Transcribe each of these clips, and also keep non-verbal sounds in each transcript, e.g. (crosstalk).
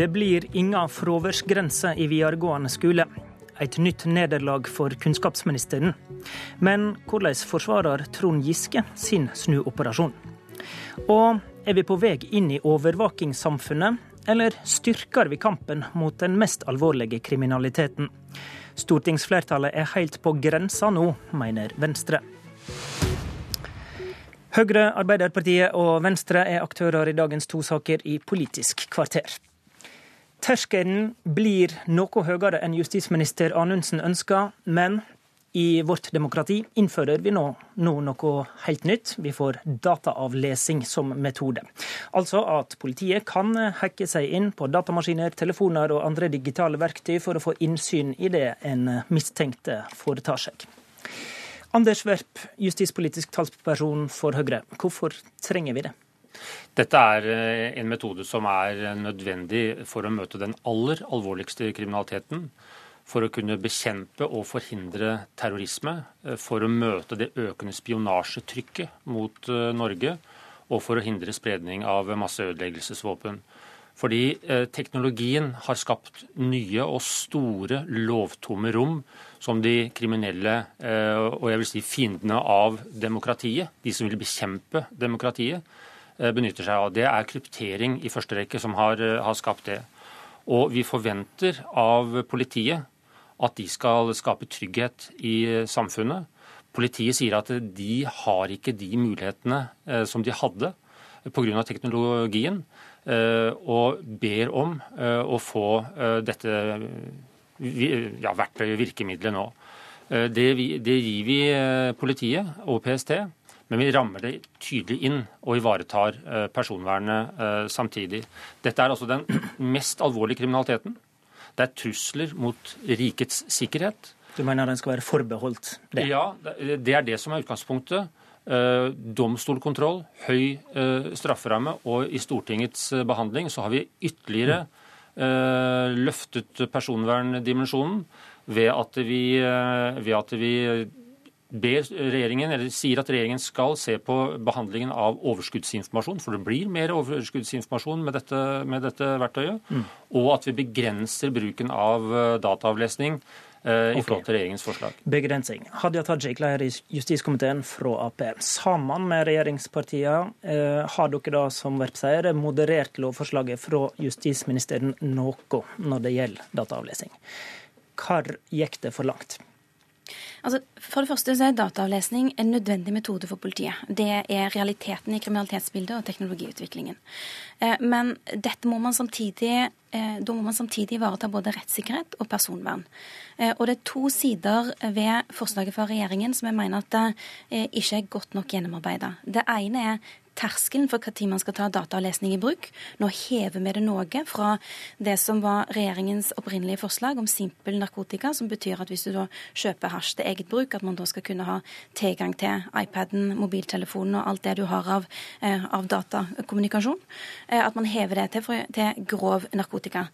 Det blir ingen fraværsgrense i videregående skole. Et nytt nederlag for kunnskapsministeren. Men hvordan forsvarer Trond Giske sin snuoperasjon? Og er vi på vei inn i overvåkingssamfunnet, eller styrker vi kampen mot den mest alvorlige kriminaliteten? Stortingsflertallet er helt på grensa nå, mener Venstre. Høyre, Arbeiderpartiet og Venstre er aktører i dagens to saker i Politisk kvarter. Terskelen blir noe høyere enn justisminister Anundsen ønsker, men i vårt demokrati innfører vi nå, nå, noe helt nytt. Vi får dataavlesing som metode. Altså at politiet kan hacke seg inn på datamaskiner, telefoner og andre digitale verktøy for å få innsyn i det en mistenkte foretar seg. Anders Werp, justispolitisk talsperson for Høyre. Hvorfor trenger vi det? Dette er eh, en metode som er nødvendig for å møte den aller alvorligste kriminaliteten. For å kunne bekjempe og forhindre terrorisme. Eh, for å møte det økende spionasjetrykket mot eh, Norge. Og for å hindre spredning av masseødeleggelsesvåpen. Fordi teknologien har skapt nye og store lovtomme rom som de kriminelle eh, og jeg vil si fiendene av demokratiet, de som vil bekjempe demokratiet, eh, benytter seg av. Det er kryptering i første rekke som har, eh, har skapt det. Og vi forventer av politiet at de skal skape trygghet i samfunnet. Politiet sier at de har ikke de mulighetene som de hadde pga. teknologien, og ber om å få dette ja, verktøyet, virkemidlet, nå. Eh, det, det, gir vi eh, politiet og PST, men vi rammer det tydelig inn og ivaretar eh, personvernet samtidig. Dette er altså den (clears throat) mest alvorlige kriminaliteten. Det er trusler mot rikets sikkerhet. Du mener den skal være forbeholdt det? Ja, det er det som er utgangspunktet. Domstolkontroll, høy strafferamme, og i Stortingets behandling så har vi ytterligere Eh, løftet personverndimensjonen ved at vi, eh, ved at vi ber regjeringen, eller sier at regjeringen skal se på behandlingen av overskuddsinformasjon, for det blir mer overskuddsinformasjon med dette, med dette verktøyet, mm. og at vi begrenser bruken av eh, dataavlesning Eh, i forhold til regjeringens forslag. Begrensing. Hadia Tajik, leder i justiskomiteen fra Ap. Sammen med regjeringspartiene eh, har dere da, som Verp sier, moderert lovforslaget fra justisministeren noe når det gjelder dataavlesing. Hvor gikk det for langt? Altså, for det første så er dataavlesning en nødvendig metode for politiet. Det er realiteten i kriminalitetsbildet og teknologiutviklingen. Eh, men dette må man samtidig, da må man samtidig ivareta både rettssikkerhet og personvern. Eh, og det er to sider ved forslaget fra regjeringen som jeg mener at det eh, ikke er godt nok gjennomarbeida. Det ene er terskelen for når man skal ta dataavlesning i bruk. Nå hever vi det noe fra det som var regjeringens opprinnelige forslag om simpel narkotika, som betyr at hvis du da kjøper hasj til eget bruk, at man da skal kunne ha tilgang til iPaden, mobiltelefonen og alt det du har av, eh, av datakommunikasjon. Eh, at man hever det til, til grov narkotika.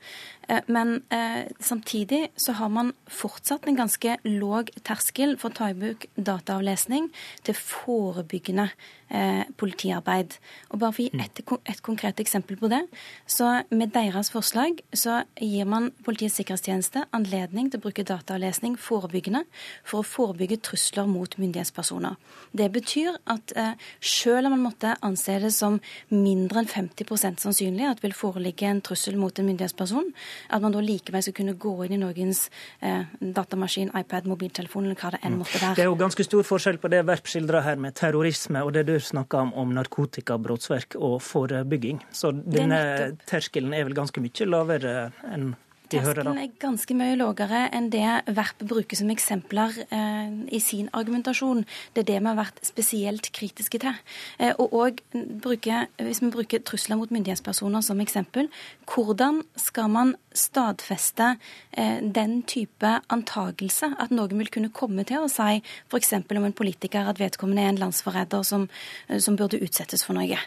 Eh, men eh, samtidig så har man fortsatt en ganske låg terskel for å ta i bruk dataavlesning til forebyggende eh, politiarbeid. Og bare for å gi mm. et, et, konkret eksempel på det, så med deres forslag så gir man Politiets sikkerhetstjeneste anledning til å bruke dataavlesning forebyggende for å forebygge trusler mot myndighetspersoner. Det betyr at eh, selv om man måtte anse det som mindre enn 50% sannsynlig at det vil foreligge en trussel mot en myndighetsperson, at man da likevel skal kunne gå inn i noens eh, datamaskin, iPad, mobiltelefon eller hva det enn mm. måtte være. Det er jo ganske stor forskjell på det Verp skildrer her med terrorisme og det du snakker om, om narkotikabrottsverk og forebygging. Så denne terskelen er vel ganske mye lavere enn Terskelen er ganske mye lavere enn det Verp bruker som eksempler eh, i sin argumentasjon. Det er det vi har vært spesielt kritiske til. Eh, og også bruke, Hvis vi bruker trusler mot myndighetspersoner som eksempel, hvordan skal man stadfeste eh, den type antagelse at noen vil kunne komme til å si f.eks. om en politiker at vedkommende er en landsforræder som, eh, som, burde utsettes for noe.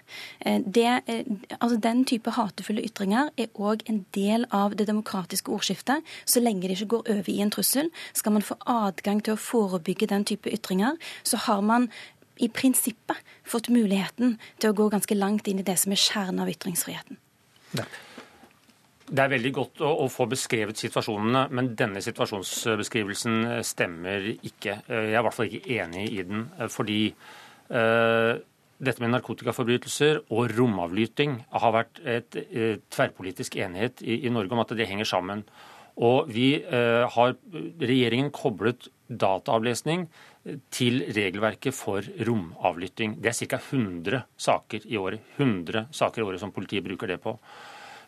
Eh, det, eh, altså Den type hatefulle ytringer er òg en del av det demokratiske demokratiske ordskiftet. Så lenge det ikke går over i en trussel, skal man få adgang til å forebygge den type ytringer, så har man i prinsippet fått muligheten til å gå ganske langt inn i det som er kjernen av ytringsfriheten. Det er veldig godt å, få beskrevet situasjonene, men denne situasjonsbeskrivelsen stemmer ikke. Jeg er i hvert fall ikke enig i den. Fordi uh, dette med narkotikaforbrytelser og romavlytting har vært et, et tverrpolitisk enighet i, i, Norge om at det henger sammen. Og vi eh, har regjeringen koblet dataavlesning til regelverket for romavlytting. Det er ca. 100 saker i året 100 saker i året som politiet bruker det på.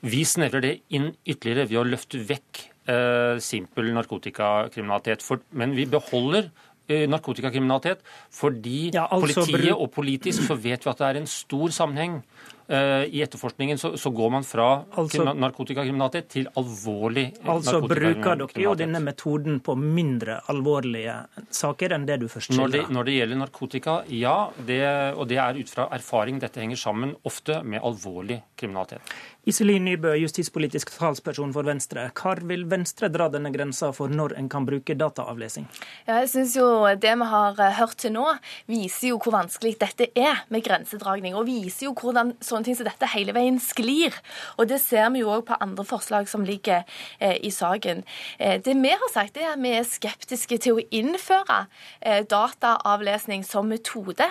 Vi snevrer det inn ytterligere ved å løfte vekk eh, simpel narkotikakriminalitet. For, men vi beholder eh, narkotikakriminalitet fordi ja, altså, politiet og politisk så vet vi at det er en stor sammenheng Eh, I etterforskningen så, så går man fra altså, narkotikakriminalitet til alvorlig altså, narkotikakriminalitet. Altså bruker dere jo denne metoden på mindre alvorlige saker enn det du først skildra? Når, det, når det gjelder narkotika, ja. Det, og det er ut fra erfaring. Dette henger sammen ofte med alvorlig kriminalitet. Iselin Nybø, justispolitisk talsperson for Venstre. Hvor vil Venstre dra denne grensa for når en kan bruke dataavlesing? Ja, jeg synes jo Det vi har eh, hørt til nå, viser jo hvor vanskelig dette er med grensedragning. Og viser jo hvordan sånne ting Så dette hele veien sklir. Og det ser vi jo òg på andre forslag som ligger eh, i saken. Eh, det vi har sagt, er at vi er skeptiske til å innføre eh, dataavlesning som metode.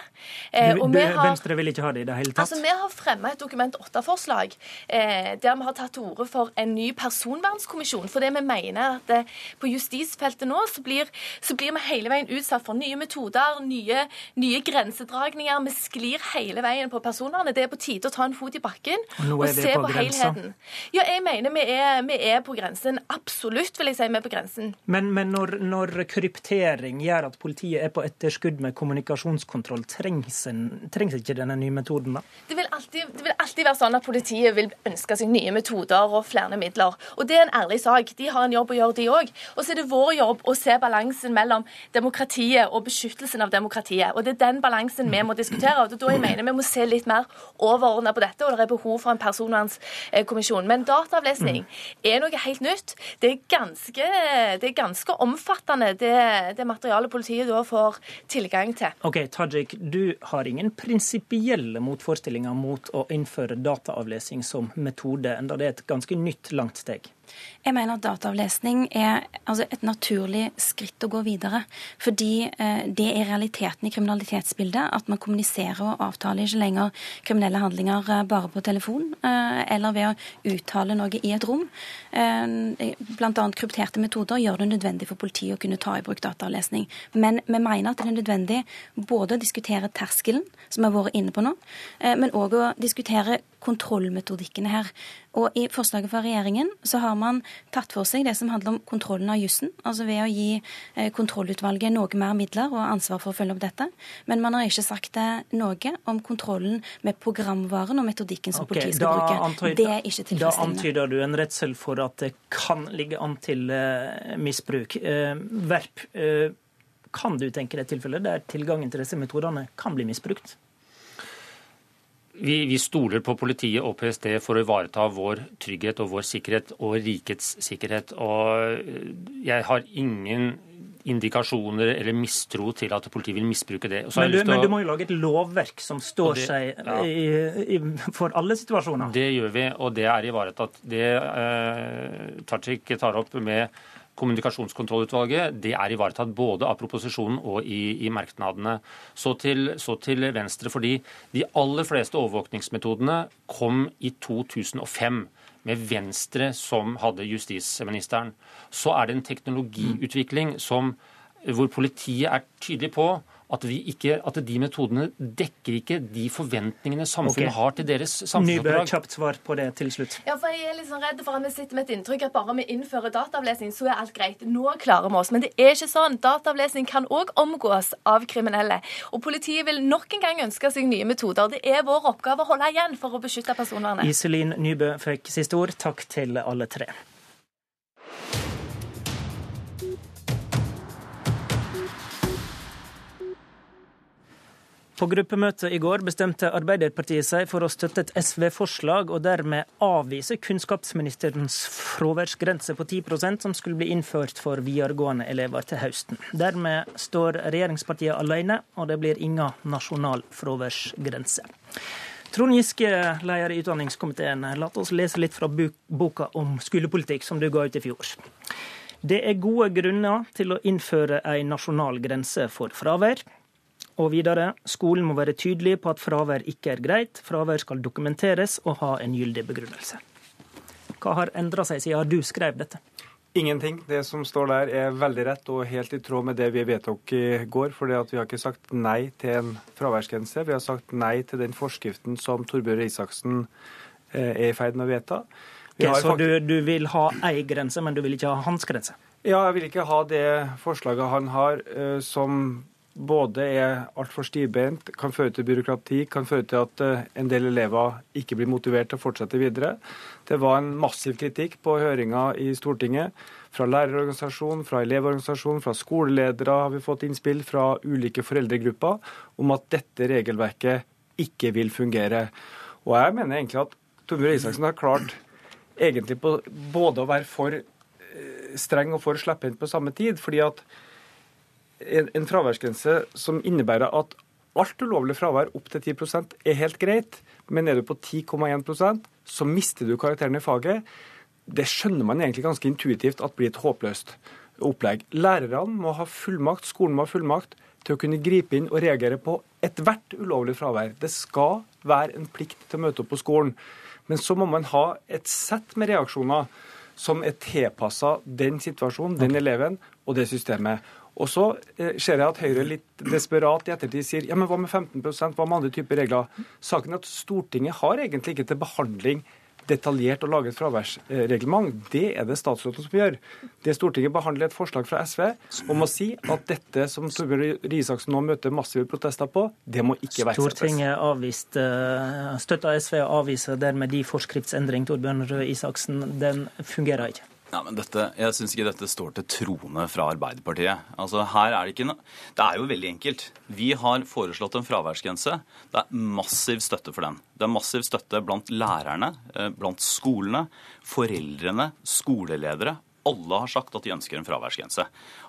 Eh, du, du, har, Venstre vil ikke ha det i det hele tatt? Altså, Vi har fremma et Dokument 8-forslag Eh, der vi har tatt til orde for en ny personvernskommisjon. For det vi mener at eh, på justisfeltet nå så blir, så blir, vi hele veien utsatt for nye metoder, nye, nye, grensedragninger. Vi sklir hele veien på personvernet. Det er på tide å ta en fot i bakken og, og se på, på helheten. Ja, jeg mener vi er, vi er, på grensen. Absolutt, vil jeg si vi er på grensen. Men, men når, når, kryptering gjør at politiet er på etterskudd med kommunikasjonskontroll, trengs, en, trengs ikke denne nye metoden da? Det vil, alltid, det vil alltid være sånn at politiet vil ønske seg nye metoder og flere midler. Og Det er en ærlig sak. De har en jobb å gjøre, de òg. Og så er det vår jobb å se balansen mellom demokratiet og beskyttelsen av demokratiet. Og Det er den balansen vi må diskutere. og da jeg mener Vi må se litt mer overordna på dette, og det er behov for en personvernkommisjon. Men dataavlesning er noe helt nytt. Det er ganske, det er ganske omfattende, det, det materialet politiet da får tilgang til. Ok, Tajik, du har ingen prinsipielle motforestillinger mot å innføre dataavlesning som metode, enda det er et ganske nytt, langt steg. Jeg mener at dataavlesning er altså, et naturlig skritt å gå videre. Fordi eh, det er realiteten i kriminalitetsbildet. At man kommuniserer og avtaler ikke lenger kriminelle handlinger eh, bare på telefon eh, eller ved å uttale noe i et rom. Eh, Bl.a. krypterte metoder gjør det nødvendig for politiet å kunne ta i bruk dataavlesning. Men vi mener at det er nødvendig både å diskutere terskelen, som vi har vært inne på nå, eh, men òg å diskutere kontrollmetodikkene her. Og I forslaget fra regjeringen så har man tatt for seg det som handler om kontrollen av jussen. Altså ved å gi eh, kontrollutvalget noe mer midler og ansvar for å følge opp dette. Men man har ikke sagt noe om kontrollen med programvaren og metodikken som okay, politiet skal bruke. Antyder, det er ikke tilfredsstillende. Da antyder du en redsel for at det kan ligge an til uh, misbruk. Verp, kan du tenke deg tilfeller der tilgangen til disse metodene kan bli misbrukt? Vi, vi, stoler på politiet og PST for å ivareta vår trygghet og vår sikkerhet og rikets sikkerhet. Og jeg har ingen indikasjoner eller mistro til at politiet vil misbruke det. Men du, men, du, må jo lage et lovverk som står det, seg ja. i, i, for alle situasjoner? Det gjør vi, og det er ivaretatt. Det eh, Tajik tar opp med Kommunikasjonskontrollutvalget det er ivaretatt både av proposisjonen og i, i merknadene. Så til, så til, Venstre, fordi de aller fleste overvåkningsmetodene kom i 2005 med Venstre som hadde justisministeren. Så er det en teknologiutvikling som, hvor politiet er tydelig på at, ikke, at, de metodene dekker ikke de forventningene samfunnet okay. har til deres samfunnsoppdrag. Nybø, kjapt svar på det til slutt. Ja, for Jeg er litt sånn redd for at vi sitter med et inntrykk at bare vi innfører dataavlesning, så er alt greit. Nå klarer vi oss. Men det er ikke sånn. Dataavlesning kan òg omgås av kriminelle. Og politiet vil nok en gang ønske seg nye metoder. Det er vår oppgave å holde igjen for å beskytte personvernet. Iselin Nybø fikk siste ord. Takk til alle tre. På gruppemøtet i går bestemte Arbeiderpartiet seg for å støtte et SV-forslag, og dermed avvise kunnskapsministerens fraværsgrense på 10% som skulle bli innført for videregående elever til høsten. Dermed står regjeringspartiene alene, og det blir ingen nasjonal fraværsgrense. Trond Giske, leder i utdanningskomiteen. La oss lese litt fra boka om skolepolitikk som du ga ut i fjor. Det er gode grunner til å innføre en nasjonal grense for fravær. Og videre, skolen må være tydelig på at fravær ikke er greit. Fravær skal dokumenteres og ha en gyldig begrunnelse. Hva har endra seg siden du skrev dette? Ingenting. Det som står der er veldig rett og helt i tråd med det vi vedtok i går. For vi har ikke sagt nei til en fraværsgrense. Vi har sagt nei til den forskriften som Torbjørn Isaksen eh, er i ferd med å vedta. Okay, så du, du, vil ha ei grense, men du vil ikke ha hans grense? Ja, jeg vil ikke ha det forslaget han har, eh, som både er altfor stivbeint, kan føre til byråkrati, kan føre til at eh, en del elever ikke blir motivert til å fortsette videre. Det var en massiv kritikk på høringa i Stortinget. Fra lærerorganisasjonen, fra elevorganisasjonen, fra skoleledere har vi fått innspill fra ulike foreldregrupper om at dette regelverket ikke vil fungere. Og jeg mener egentlig at Torbjørn Isaksen har klart egentlig på, både å være for eh, streng og for slepphendt på samme tid. fordi at en fraværsgrense som innebærer at alt ulovlig fravær opp til 10% er helt greit, men er du på 10,1% så mister du karakteren i faget. Det skjønner man egentlig ganske intuitivt at blir et håpløst opplegg. Lærerne må ha fullmakt, skolen må ha fullmakt til å kunne gripe inn og reagere på ethvert ulovlig fravær. Det skal være en plikt til å møte opp på skolen. Men så må man ha et sett med reaksjoner som er tilpassa den situasjonen, den eleven og det systemet. Og så eh, ser jeg at Høyre litt desperat i ettertid sier ja, men hva med 15% hva med andre typer regler? Saken er at Stortinget har egentlig ikke til behandling detaljert å lage et fraværsreglement. Det er det statsråden som gjør. Det Stortinget behandler et forslag fra SV om å si at dette som Torbjørn Risaksen nå møter massive protester på, det må ikke iverksettes. Stortinget avviste, eh, støtta SV og avviser dermed de forskriftsendring Torbjørn Røe Isaksen. Den fungerer ikke. Ja, men dette, Jeg syns ikke dette står til troende fra Arbeiderpartiet. Altså, her er Det ikke noe... Det er jo veldig enkelt. Vi har foreslått en fraværsgrense. Det er massiv støtte for den. Det er massiv støtte blant lærerne, eh, blant skolene, foreldrene, skoleledere. Alle har sagt at de ønsker en fraværsgrense.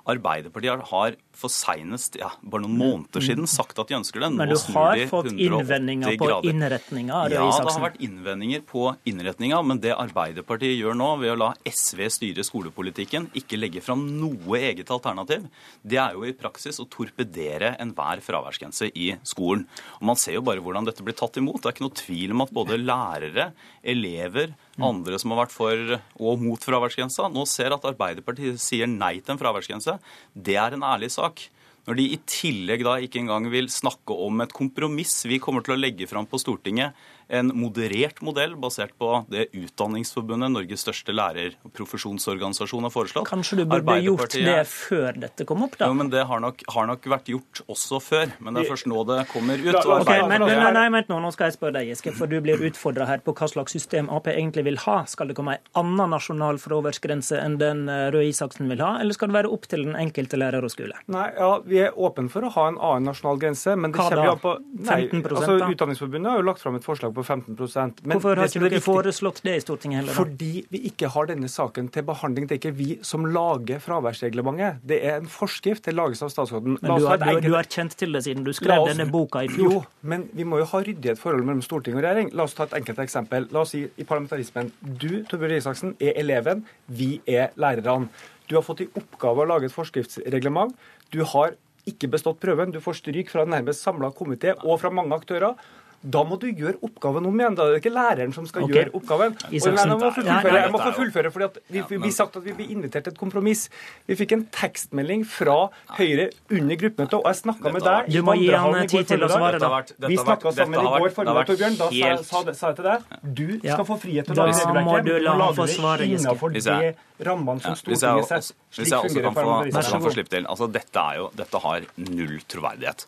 Arbeiderpartiet har for seinest ja, bare noen måneder siden sagt at de ønsker det. Nå Men du har fått innvendinger på innretninga? Ja, det har vært innvendinger på innretninga. Men det Arbeiderpartiet gjør nå, ved å la SV styre skolepolitikken, ikke legge fram noe eget alternativ, det er jo i praksis å torpedere enhver fraværsgrense i skolen. Og Man ser jo bare hvordan dette blir tatt imot. Det er ikke noe tvil om at både lærere, elever, andre som har vært for og mot fraværsgrensa, nå ser at Arbeiderpartiet sier nei til en fraværsgrense. Det er en ærlig sak. Når de i tillegg da ikke engang vil snakke om et kompromiss vi kommer til å legge fram på Stortinget en moderert modell basert på det Utdanningsforbundet, Norges største lærer- og profesjonsorganisasjon, har foreslått. Kanskje du burde gjort det før dette kom opp, da? Jo, men Det har nok, har nok, vært gjort også før. Men det er først nå det kommer ut. Okay, men, men, nei, vent nå, nå skal jeg spørre deg, Giske, for du blir utfordra her på hva slags system Ap egentlig vil ha. Skal det komme en annen nasjonal fraværsgrense enn den eh, Røe Isaksen vil ha, eller skal det være opp til den enkelte lærer og skole? Nei, ja, Vi er åpne for å ha en annen nasjonal grense, men det hva kommer jo på nei, 15 altså, da? Utdanningsforbundet har jo lagt fram et forslag på på 15 Men Hvorfor har ikke dere foreslått det i Stortinget heller? Da? Fordi vi ikke har denne saken til behandling. Det er ikke vi som lager fraværsreglementet. Det er en forskrift. Det lages av statsråden. Men du har, du, har, kjent til det siden du skrev oss, denne boka i fjor? Jo, men vi må jo ha ryddighet forhold mellom storting og regjering. La oss ta et enkelt eksempel. La oss si i parlamentarismen. Du, Torbjørn Isaksen, er eleven. Vi er lærerne. Du har fått i oppgave å lage et forskriftsreglement. Du har ikke bestått prøven. Du får stryk fra en nærmest samla komité og fra mange aktører. Da må du gjøre oppgaven om igjen. Da det er det ikke læreren som skal okay. gjøre oppgaven. Og jeg, må fullføre, jeg må få fullføre, fordi vi, vi, vi sagt at vi blir invitert til et kompromiss. Vi fikk en tekstmelding fra Høyre under gruppemøtet, og jeg snakka med deg Du må gi han tid til å svare, da. Vi snakka sammen i går formiddag, Torbjørn. Da sa, sa, jeg til deg du skal få frihet til å lage regelverket. Da må du la ham få svare, Giske rammene som Stortinget setter. få slippe til. Altså, dette, jo, dette har null troverdighet.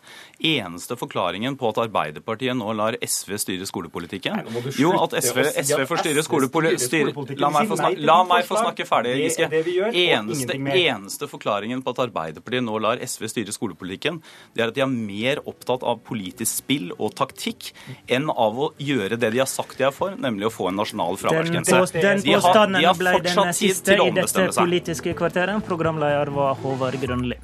Eneste forklaringen på at Arbeiderpartiet nå lar SV styre skolepolitikken Jo, at SV, SV får styre skolepolitikken la, la, meg få snakke ferdig, Giske. Eneste, eneste forklaringen på at Arbeiderpartiet nå lar SV styre skolepolitikken, det er at de er mer opptatt av politisk spill og taktikk enn av å gjøre det de har sagt de er for, nemlig å få en nasjonal fraværsgrense. Den, den påstanden ble den siste i dette politiske kvarteret. Programleder var Håvard Grønli.